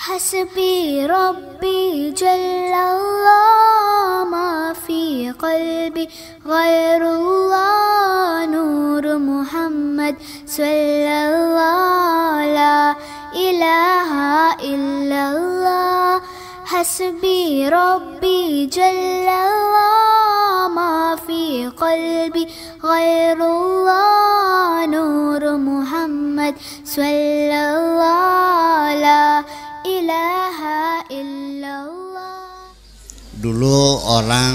حسبي ربي جل الله ما في قلبي غير الله نور محمد صلى الله لا إله إلا الله. حسبي ربي جل الله ما في قلبي غير الله نور محمد صلى الله لا ilaha illallah. Dulu orang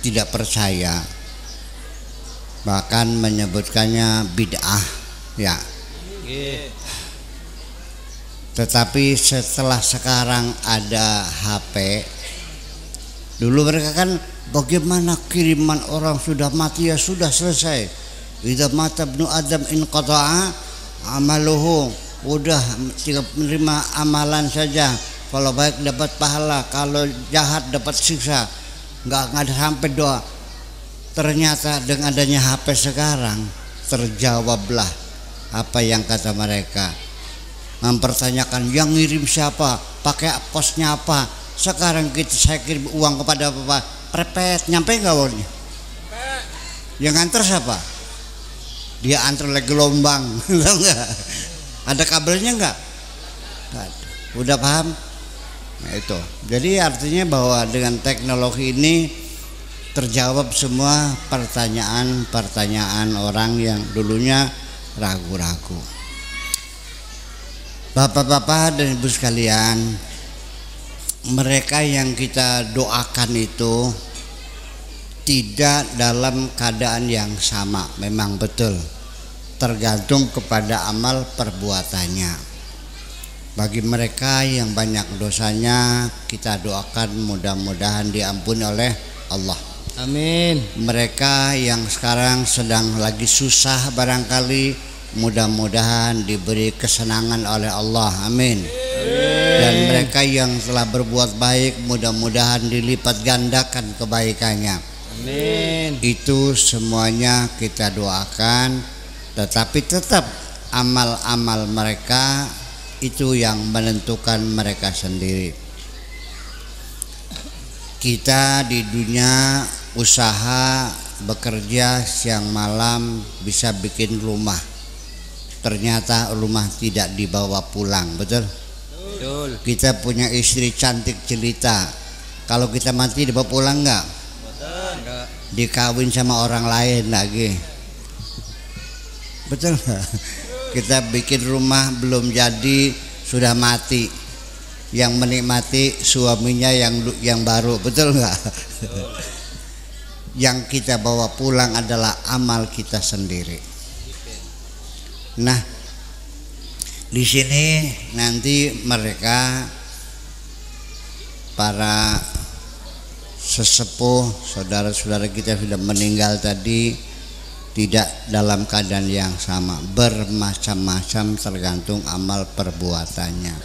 tidak percaya bahkan menyebutkannya bid'ah ya. Tetapi setelah sekarang ada HP dulu mereka kan bagaimana kiriman orang sudah mati? Ya sudah selesai. Idza mata adam in qata'a amaluhu udah tinggal menerima amalan saja. Kalau baik dapat pahala kalau jahat dapat siksa. Nggak nggak ada sampai doa. Ternyata dengan adanya HP sekarang terjawablah apa yang kata mereka. Mempertanyakan yang ngirim siapa? Pakai posnya apa? Sekarang kita saya kirim uang kepada bapak. Prepet nyampe nggak uangnya yang antar siapa? Dia antar lagi gelombang tahu nggak ada kabelnya nggak? Nggak ada. udah paham? Nah, itu. Jadi artinya bahwa dengan teknologi ini terjawab semua pertanyaan-pertanyaan orang yang dulunya ragu-ragu. Bapak-bapak dan ibu sekalian, mereka yang kita doakan itu tidak dalam keadaan yang sama, memang betul. Tergantung kepada amal perbuatannya. Bagi mereka yang banyak dosanya, kita doakan mudah-mudahan diampuni oleh Allah. Amin. Mereka yang sekarang sedang lagi susah barangkali mudah-mudahan diberi kesenangan oleh Allah amin dan mereka yang telah berbuat baik mudah-mudahan dilipat gandakan kebaikannya Amin. itu semuanya kita doakan tetapi tetap amal-amal mereka itu yang menentukan mereka sendiri. Kita di dunia usaha bekerja siang malam bisa bikin rumah. Ternyata rumah tidak dibawa pulang betul? Betul. kita punya istri cantik jelita. Kalau kita mati dibawa pulang nggak? Enggak. dikawin sama orang lain lagi betul. Kita bikin rumah belum jadi sudah mati. Yang menikmati suaminya yang yang baru betul nggak? Yang kita bawa pulang adalah amal kita sendiri. Nah, di sini nanti mereka para sesepuh saudara-saudara kita sudah meninggal tadi tidak dalam keadaan yang sama. Bermacam-macam tergantung amal perbuatannya.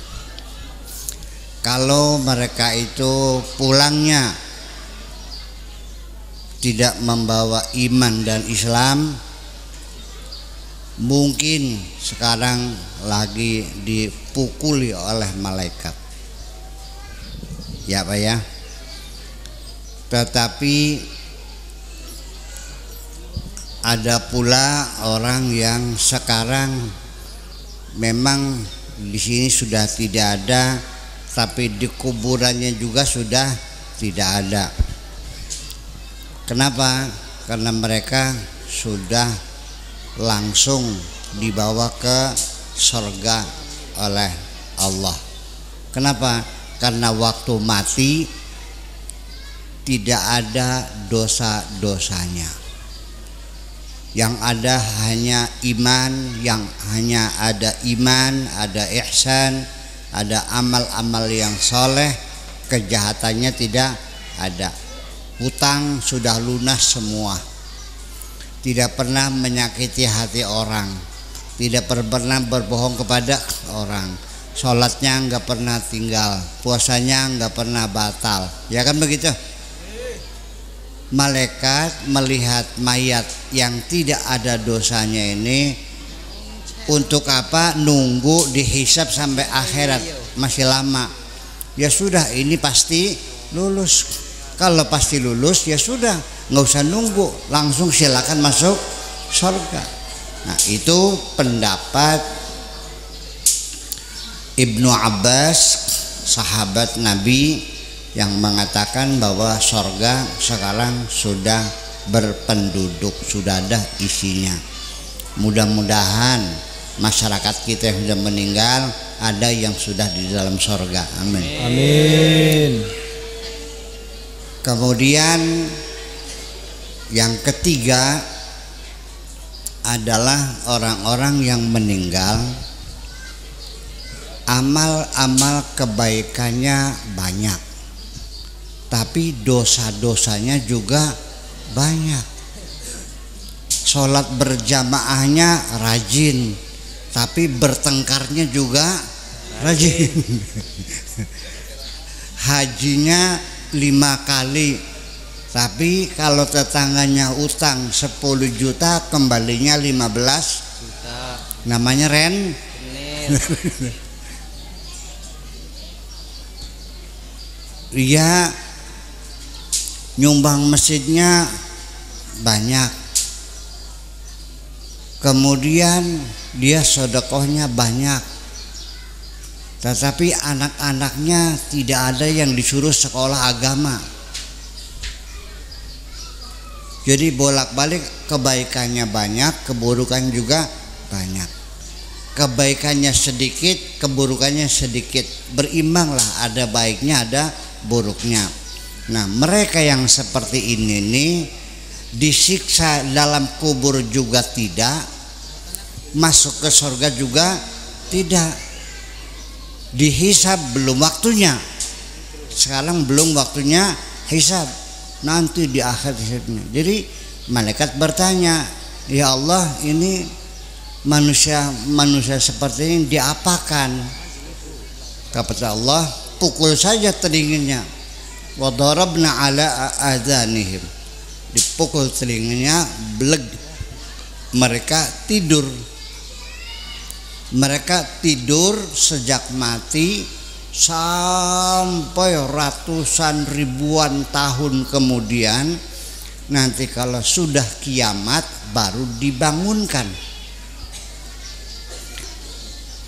Kalau mereka itu pulangnya tidak membawa iman dan Islam mungkin sekarang lagi dipukuli oleh malaikat. Ya Pak ya. Tetapi ada pula orang yang sekarang memang di sini sudah tidak ada tapi di kuburannya juga sudah tidak ada kenapa karena mereka sudah langsung dibawa ke surga oleh Allah. Kenapa? Karena waktu mati tidak ada dosa-dosanya. Yang ada hanya iman, yang hanya ada iman, ada ihsan, ada amal-amal yang soleh, kejahatannya tidak ada. Hutang sudah lunas semua. Tidak pernah menyakiti hati orang. Tidak pernah berbohong kepada orang. Sholatnya nggak pernah tinggal. Puasanya nggak pernah batal. Ya kan begitu malaikat melihat mayat yang tidak ada dosanya ini untuk apa? Nunggu dihisap sampai akhirat. Masih lama. Ya sudah ini pasti lulus. Kalau pasti lulus ya sudah. Nggak usah nunggu. Langsung silakan masuk surga. Nah itu pendapat Ibnu Abbas sahabat Nabi yang mengatakan bahwa sorga sekarang sudah berpenduduk sudah ada isinya. Mudah-mudahan masyarakat kita yang sudah meninggal ada yang sudah di dalam sorga. Amin. Amin. kemudian yang ketiga adalah orang-orang yang meninggal. Amal-amal kebaikannya banyak tapi dosa-dosanya juga banyak sholat berjamaahnya rajin tapi bertengkarnya juga rajin hajinya lima kali tapi kalau tetangganya utang 10 juta kembalinya 15 Juta. namanya ren. Dia nyumbang masjidnya banyak. Kemudian dia sodokohnya banyak. Tetapi anak-anaknya tidak ada yang disuruh sekolah agama. Jadi bolak-balik kebaikannya banyak, keburukan juga banyak. Kebaikannya sedikit, keburukannya sedikit. Berimbanglah, ada baiknya, ada buruknya. Nah, mereka yang seperti ini nih disiksa dalam kubur juga tidak, masuk ke surga juga tidak. Dihisab belum waktunya. Sekarang belum waktunya hisab. Nanti di akhir hisabnya. Jadi malaikat bertanya, "Ya Allah, ini manusia manusia seperti ini diapakan?" Kata Allah, pukul saja telinganya wadarabna ala adhanihim dipukul telinganya beleg. Mereka tidur. Mereka tidur sejak mati sampai ratusan ribuan tahun kemudian. Nanti kalau sudah kiamat baru dibangunkan.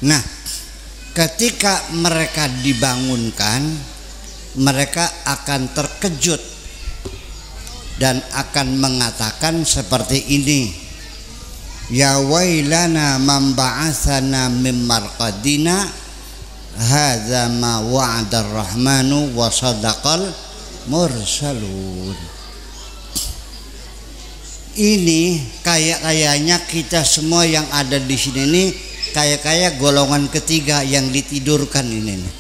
Nah ketika mereka dibangunkan mereka akan terkejut dan akan mengatakan seperti ini Ya wailana man ba'athana min marqadina hadza ma wa'ada rahmanu wa sadaqal mursalun ini kayak-kayaknya kita semua yang ada di sini ini kayak-kayak golongan ketiga yang ditidurkan ini nih.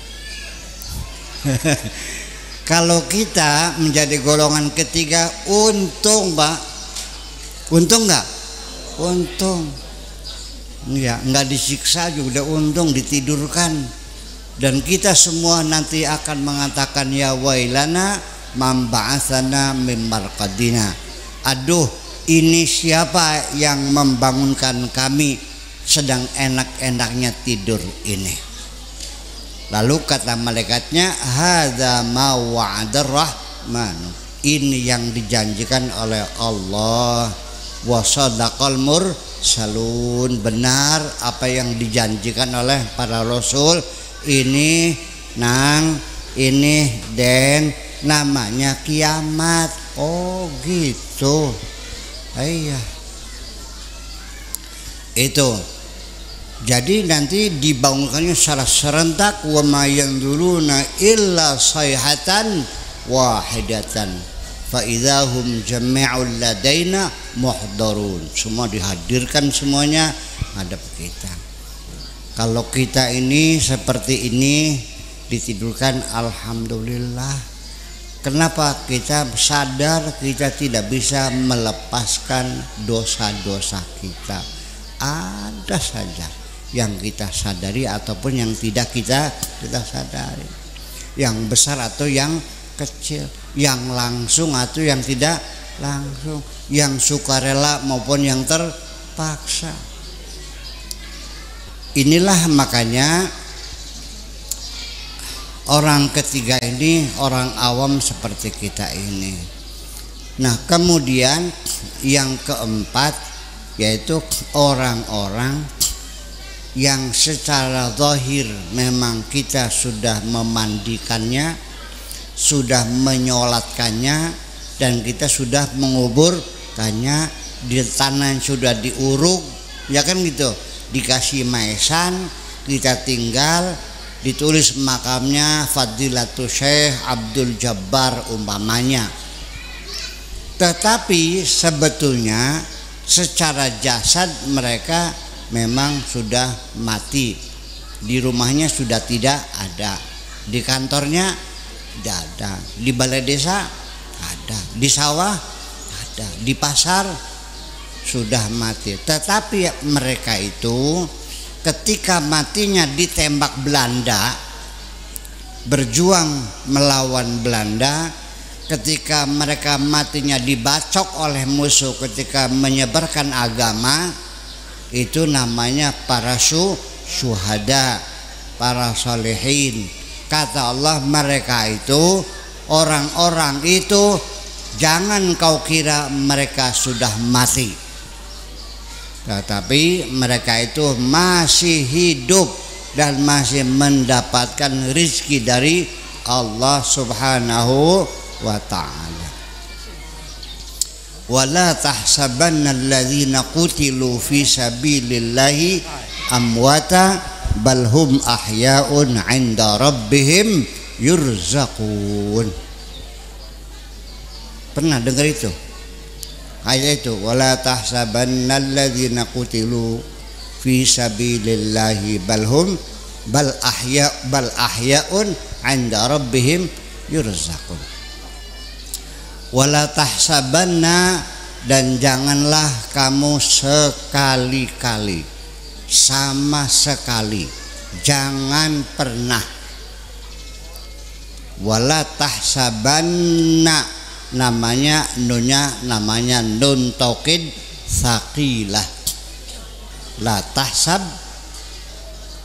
Kalau kita menjadi golongan ketiga untung, Pak. Untung nggak? Untung. Ya, nggak disiksa juga udah untung ditidurkan. Dan kita semua nanti akan mengatakan ya wailana mamba'atsana mim marqadina. Aduh, ini siapa yang membangunkan kami sedang enak-enaknya tidur ini. Lalu kata malaikatnya, "Hadza ma wa'adar rahmanu." Ini yang dijanjikan oleh Allah. Wa sadaqal mursalun. Benar apa yang dijanjikan oleh para rasul. Ini nang, ini den namanya kiamat. Oh, gitu. Iya. Itu jadi nanti dibangunkannya secara serentak wa ma yanzuruna illa sayhatan wahidatan fa idahum jami'ul ladaina muhdarun. Semua dihadirkan semuanya hadap kita. Kalau kita ini seperti ini ditidurkan alhamdulillah. Kenapa kita sadar kita tidak bisa melepaskan dosa-dosa kita? Ada saja yang kita sadari ataupun yang tidak kita kita sadari yang besar atau yang kecil yang langsung atau yang tidak langsung yang sukarela maupun yang terpaksa inilah makanya orang ketiga ini orang awam seperti kita ini. Nah, kemudian yang keempat yaitu orang-orang yang secara zahir memang kita sudah memandikannya, sudah menyolatkannya dan kita sudah menguburkannya di tanah yang sudah diuruk, ya kan gitu. Dikasih maesan, kita tinggal ditulis makamnya Fadilatul Syekh Abdul Jabbar umpamanya. Tetapi sebetulnya secara jasad mereka memang sudah mati. Di rumahnya sudah tidak ada. Di kantornya tidak ada. Di balai desa ada. Di sawah ada. Di pasar sudah mati. Tetapi mereka itu ketika matinya ditembak Belanda berjuang melawan Belanda ketika mereka matinya dibacok oleh musuh ketika menyebarkan agama itu namanya para su syuhada para solehin. Kata Allah mereka itu orang-orang itu jangan kau kira mereka sudah mati. Tetapi mereka itu masih hidup dan masih mendapatkan rizki dari Allah subhanahu wa ta'ala wala tahsabanna alladhina qutilu fi sabilillahi amwata bal hum ahya'un 'inda rabbihim yurzaqun. Pernah dengar itu? Ayat itu wala tahsabanna alladhina qutilu fi sabilillahi bal hum bal ahya bal ahyaun 'inda rabbihim yurzaqun wala tahsabanna dan janganlah kamu sekali-kali. Sama sekali. Jangan pernah. Wala tahsabanna namanya nunnya namanya nun taukid sakilah la tahsab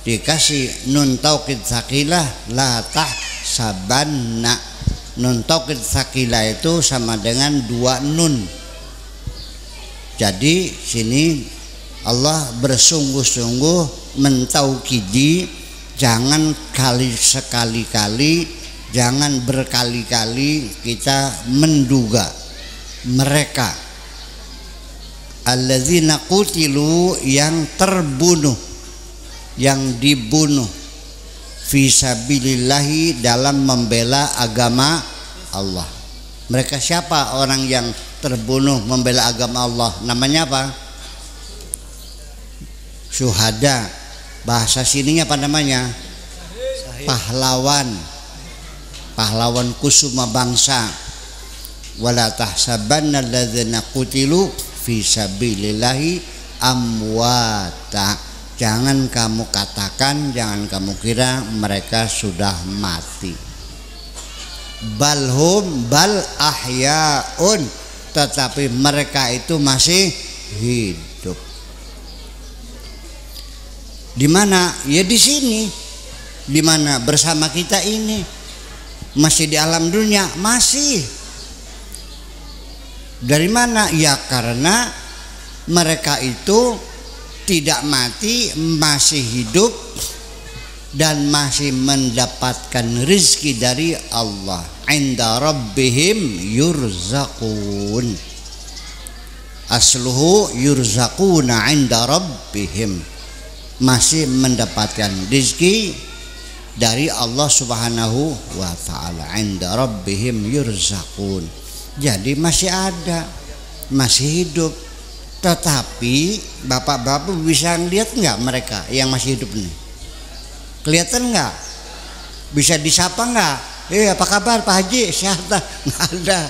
dikasih nun taukid sakilah la tahsabanna nun taukid sakilah itu sama dengan dua nun. Jadi sini Allah bersungguh-sungguh mentaukidi jangan kali sekali-kali jangan berkali-kali kita menduga mereka. Alladzina qutilu yang terbunuh yang dibunuh visabilillahi dalam membela agama Allah. Mereka siapa orang yang terbunuh membela agama Allah? Namanya apa? Syuhada. Bahasa sininya apa namanya? Pahlawan. Pahlawan kusuma bangsa. Wala tahsabanna alladzina qutilu fi sabilillahi amwata jangan kamu katakan jangan kamu kira mereka sudah mati. Balhum bal ahyaun. Tetapi mereka itu masih hidup. Di mana? Ya di sini. Di mana? Bersama kita ini. Masih di alam dunia? Masih. Dari mana? Ya karena mereka itu tidak mati masih hidup dan masih mendapatkan rizki dari Allah inda rabbihim yurzakun asluhu yurzakuna inda rabbihim masih mendapatkan rizki dari Allah Subhanahu wa taala inda rabbihim yurzaqun. Jadi masih ada, masih hidup. Tetapi bapak-bapak bisa lihat nggak mereka yang masih hidup ini? Kelihatan nggak? Bisa disapa nggak? Eh apa kabar Pak Haji? Sehat Nggak ada.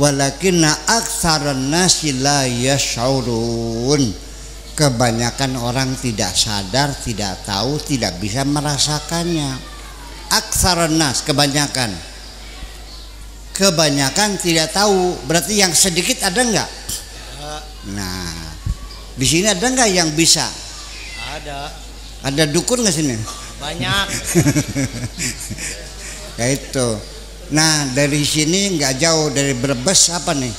Walakinna aktsaran nasi la yash'urun kebanyakan orang tidak sadar, tidak tahu, tidak bisa merasakannya. Aksaronas kebanyakan. Kebanyakan tidak tahu, berarti yang sedikit ada enggak? Nah, di sini ada enggak yang bisa? Ada. Ada dukun nggak sini? Banyak. ya itu nah dari sini nggak jauh dari Brebes apa nih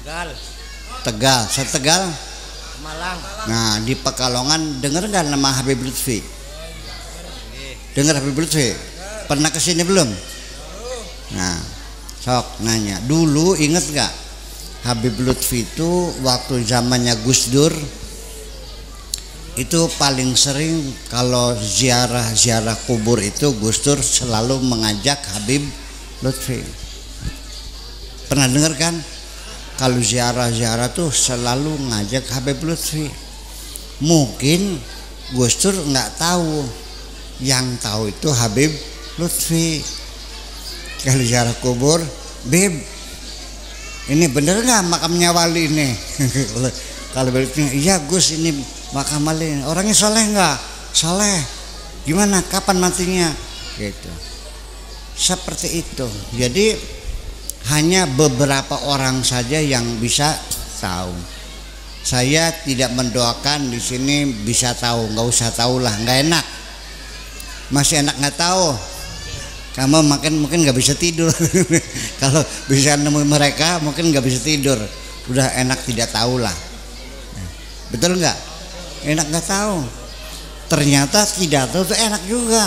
Tegal. Tegal setegal Malang. nah di Pekalongan denger nggak nama Habib Lutfi dengar Habib Lutfi pernah ke sini belum nah sok nanya dulu inget nggak Habib Lutfi itu waktu zamannya Gus Dur itu paling sering kalau ziarah-ziarah kubur itu Gus Dur selalu mengajak Habib Lutfi. Pernah dengar kan? Kalau ziarah-ziarah tuh selalu ngajak Habib Lutfi. Mungkin Gus Dur nggak tahu. Yang tahu itu Habib Lutfi. Kalau ziarah kubur Bib ini bener nggak makamnya wali ini? Kalau- Lutfi iya Gus ini makam wali orangnya soleh nggak? Soleh. Gimana? Kapan matinya? Gitu. Seperti itu. Jadi hanya beberapa orang saja yang bisa tahu. Saya tidak mendoakan di sini bisa tahu. Nggak usah tahu lah. Nggak enak. Masih enak nggak tahu kamu makin mungkin nggak bisa tidur. Kalau bisa nemuin mereka mungkin nggak bisa tidur. Udah enak tidak tahu lah. Betul nggak? Enak nggak tahu. Ternyata tidak tahu itu enak juga.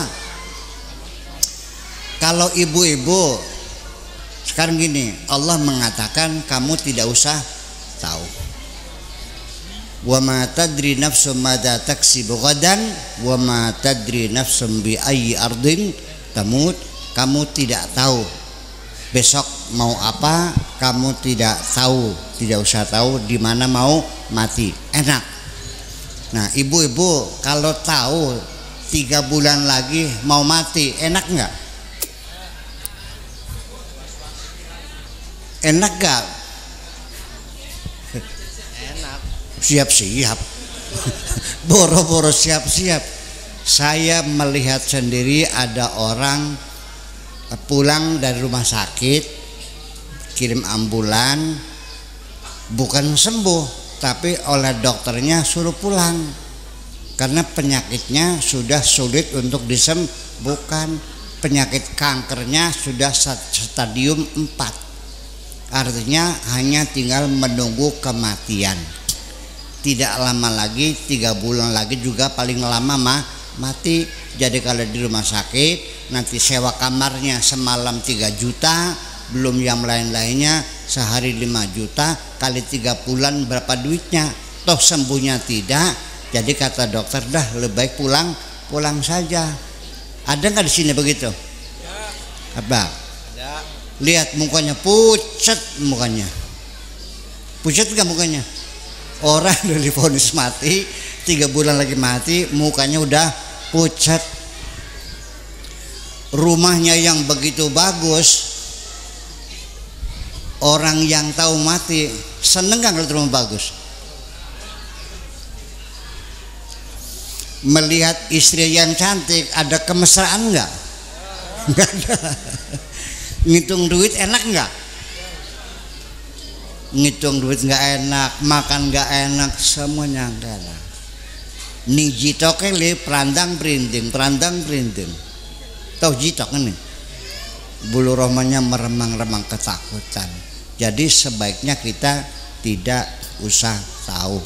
Kalau ibu-ibu sekarang gini Allah mengatakan kamu tidak usah tahu. Wa ma tadri nafsum madza taksibu ghadan wa ma tadri nafsum bi ayyi ardin tamut kamu tidak tahu. Besok mau apa kamu tidak tahu. Tidak usah tahu di mana mau mati. Enak. Nah ibu-ibu kalau tahu tiga bulan lagi mau mati enak nggak? Enak gak Enak. siap-siap. Boro-boro siap-siap. Saya melihat sendiri ada orang pulang dari rumah sakit kirim ambulan bukan sembuh tapi oleh dokternya suruh pulang. Karena penyakitnya sudah sulit untuk disembuhkan. Penyakit kankernya sudah stadium 4 artinya hanya tinggal menunggu kematian. Tidak lama lagi tiga bulan lagi juga paling lama mah mati. Jadi kalau di rumah sakit nanti sewa kamarnya semalam 3 juta belum yang lain-lainnya sehari 5 juta kali tiga bulan berapa duitnya? Toh sembuhnya tidak. Jadi kata dokter dah lebih baik pulang pulang saja. Ada nggak di sini begitu? Apa? Ada. lihat mukanya pucat mukanya. Pucat nggak mukanya? Orang udah divonis mati tiga bulan lagi mati mukanya udah pucat rumahnya yang begitu bagus orang yang tahu mati seneng nggak kalau rumah bagus? Melihat istri yang cantik ada kemesraan nggak? Nggak ada ngitung duit enak nggak? Ngitung duit nggak enak makan nggak enak semuanya nggak enak. Nih jitok li perandang perinting perandang perinting tahu jitok ini. Bulu rohmanya meremang-remang ketakutan. Jadi sebaiknya kita tidak usah tahu.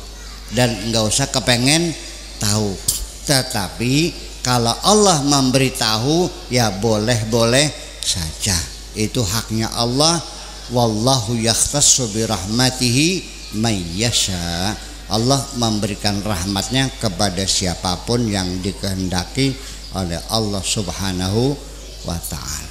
Dan nggak usah kepengen tahu. Tetapi kalau Allah memberitahu ya boleh-boleh saja. Itu haknya Allah. Wallahu yakhtassu bi rahmatihi may yasha. Allah memberikan rahmatnya kepada siapa pun yang dikehendaki oleh Allah Subhanahu wa taala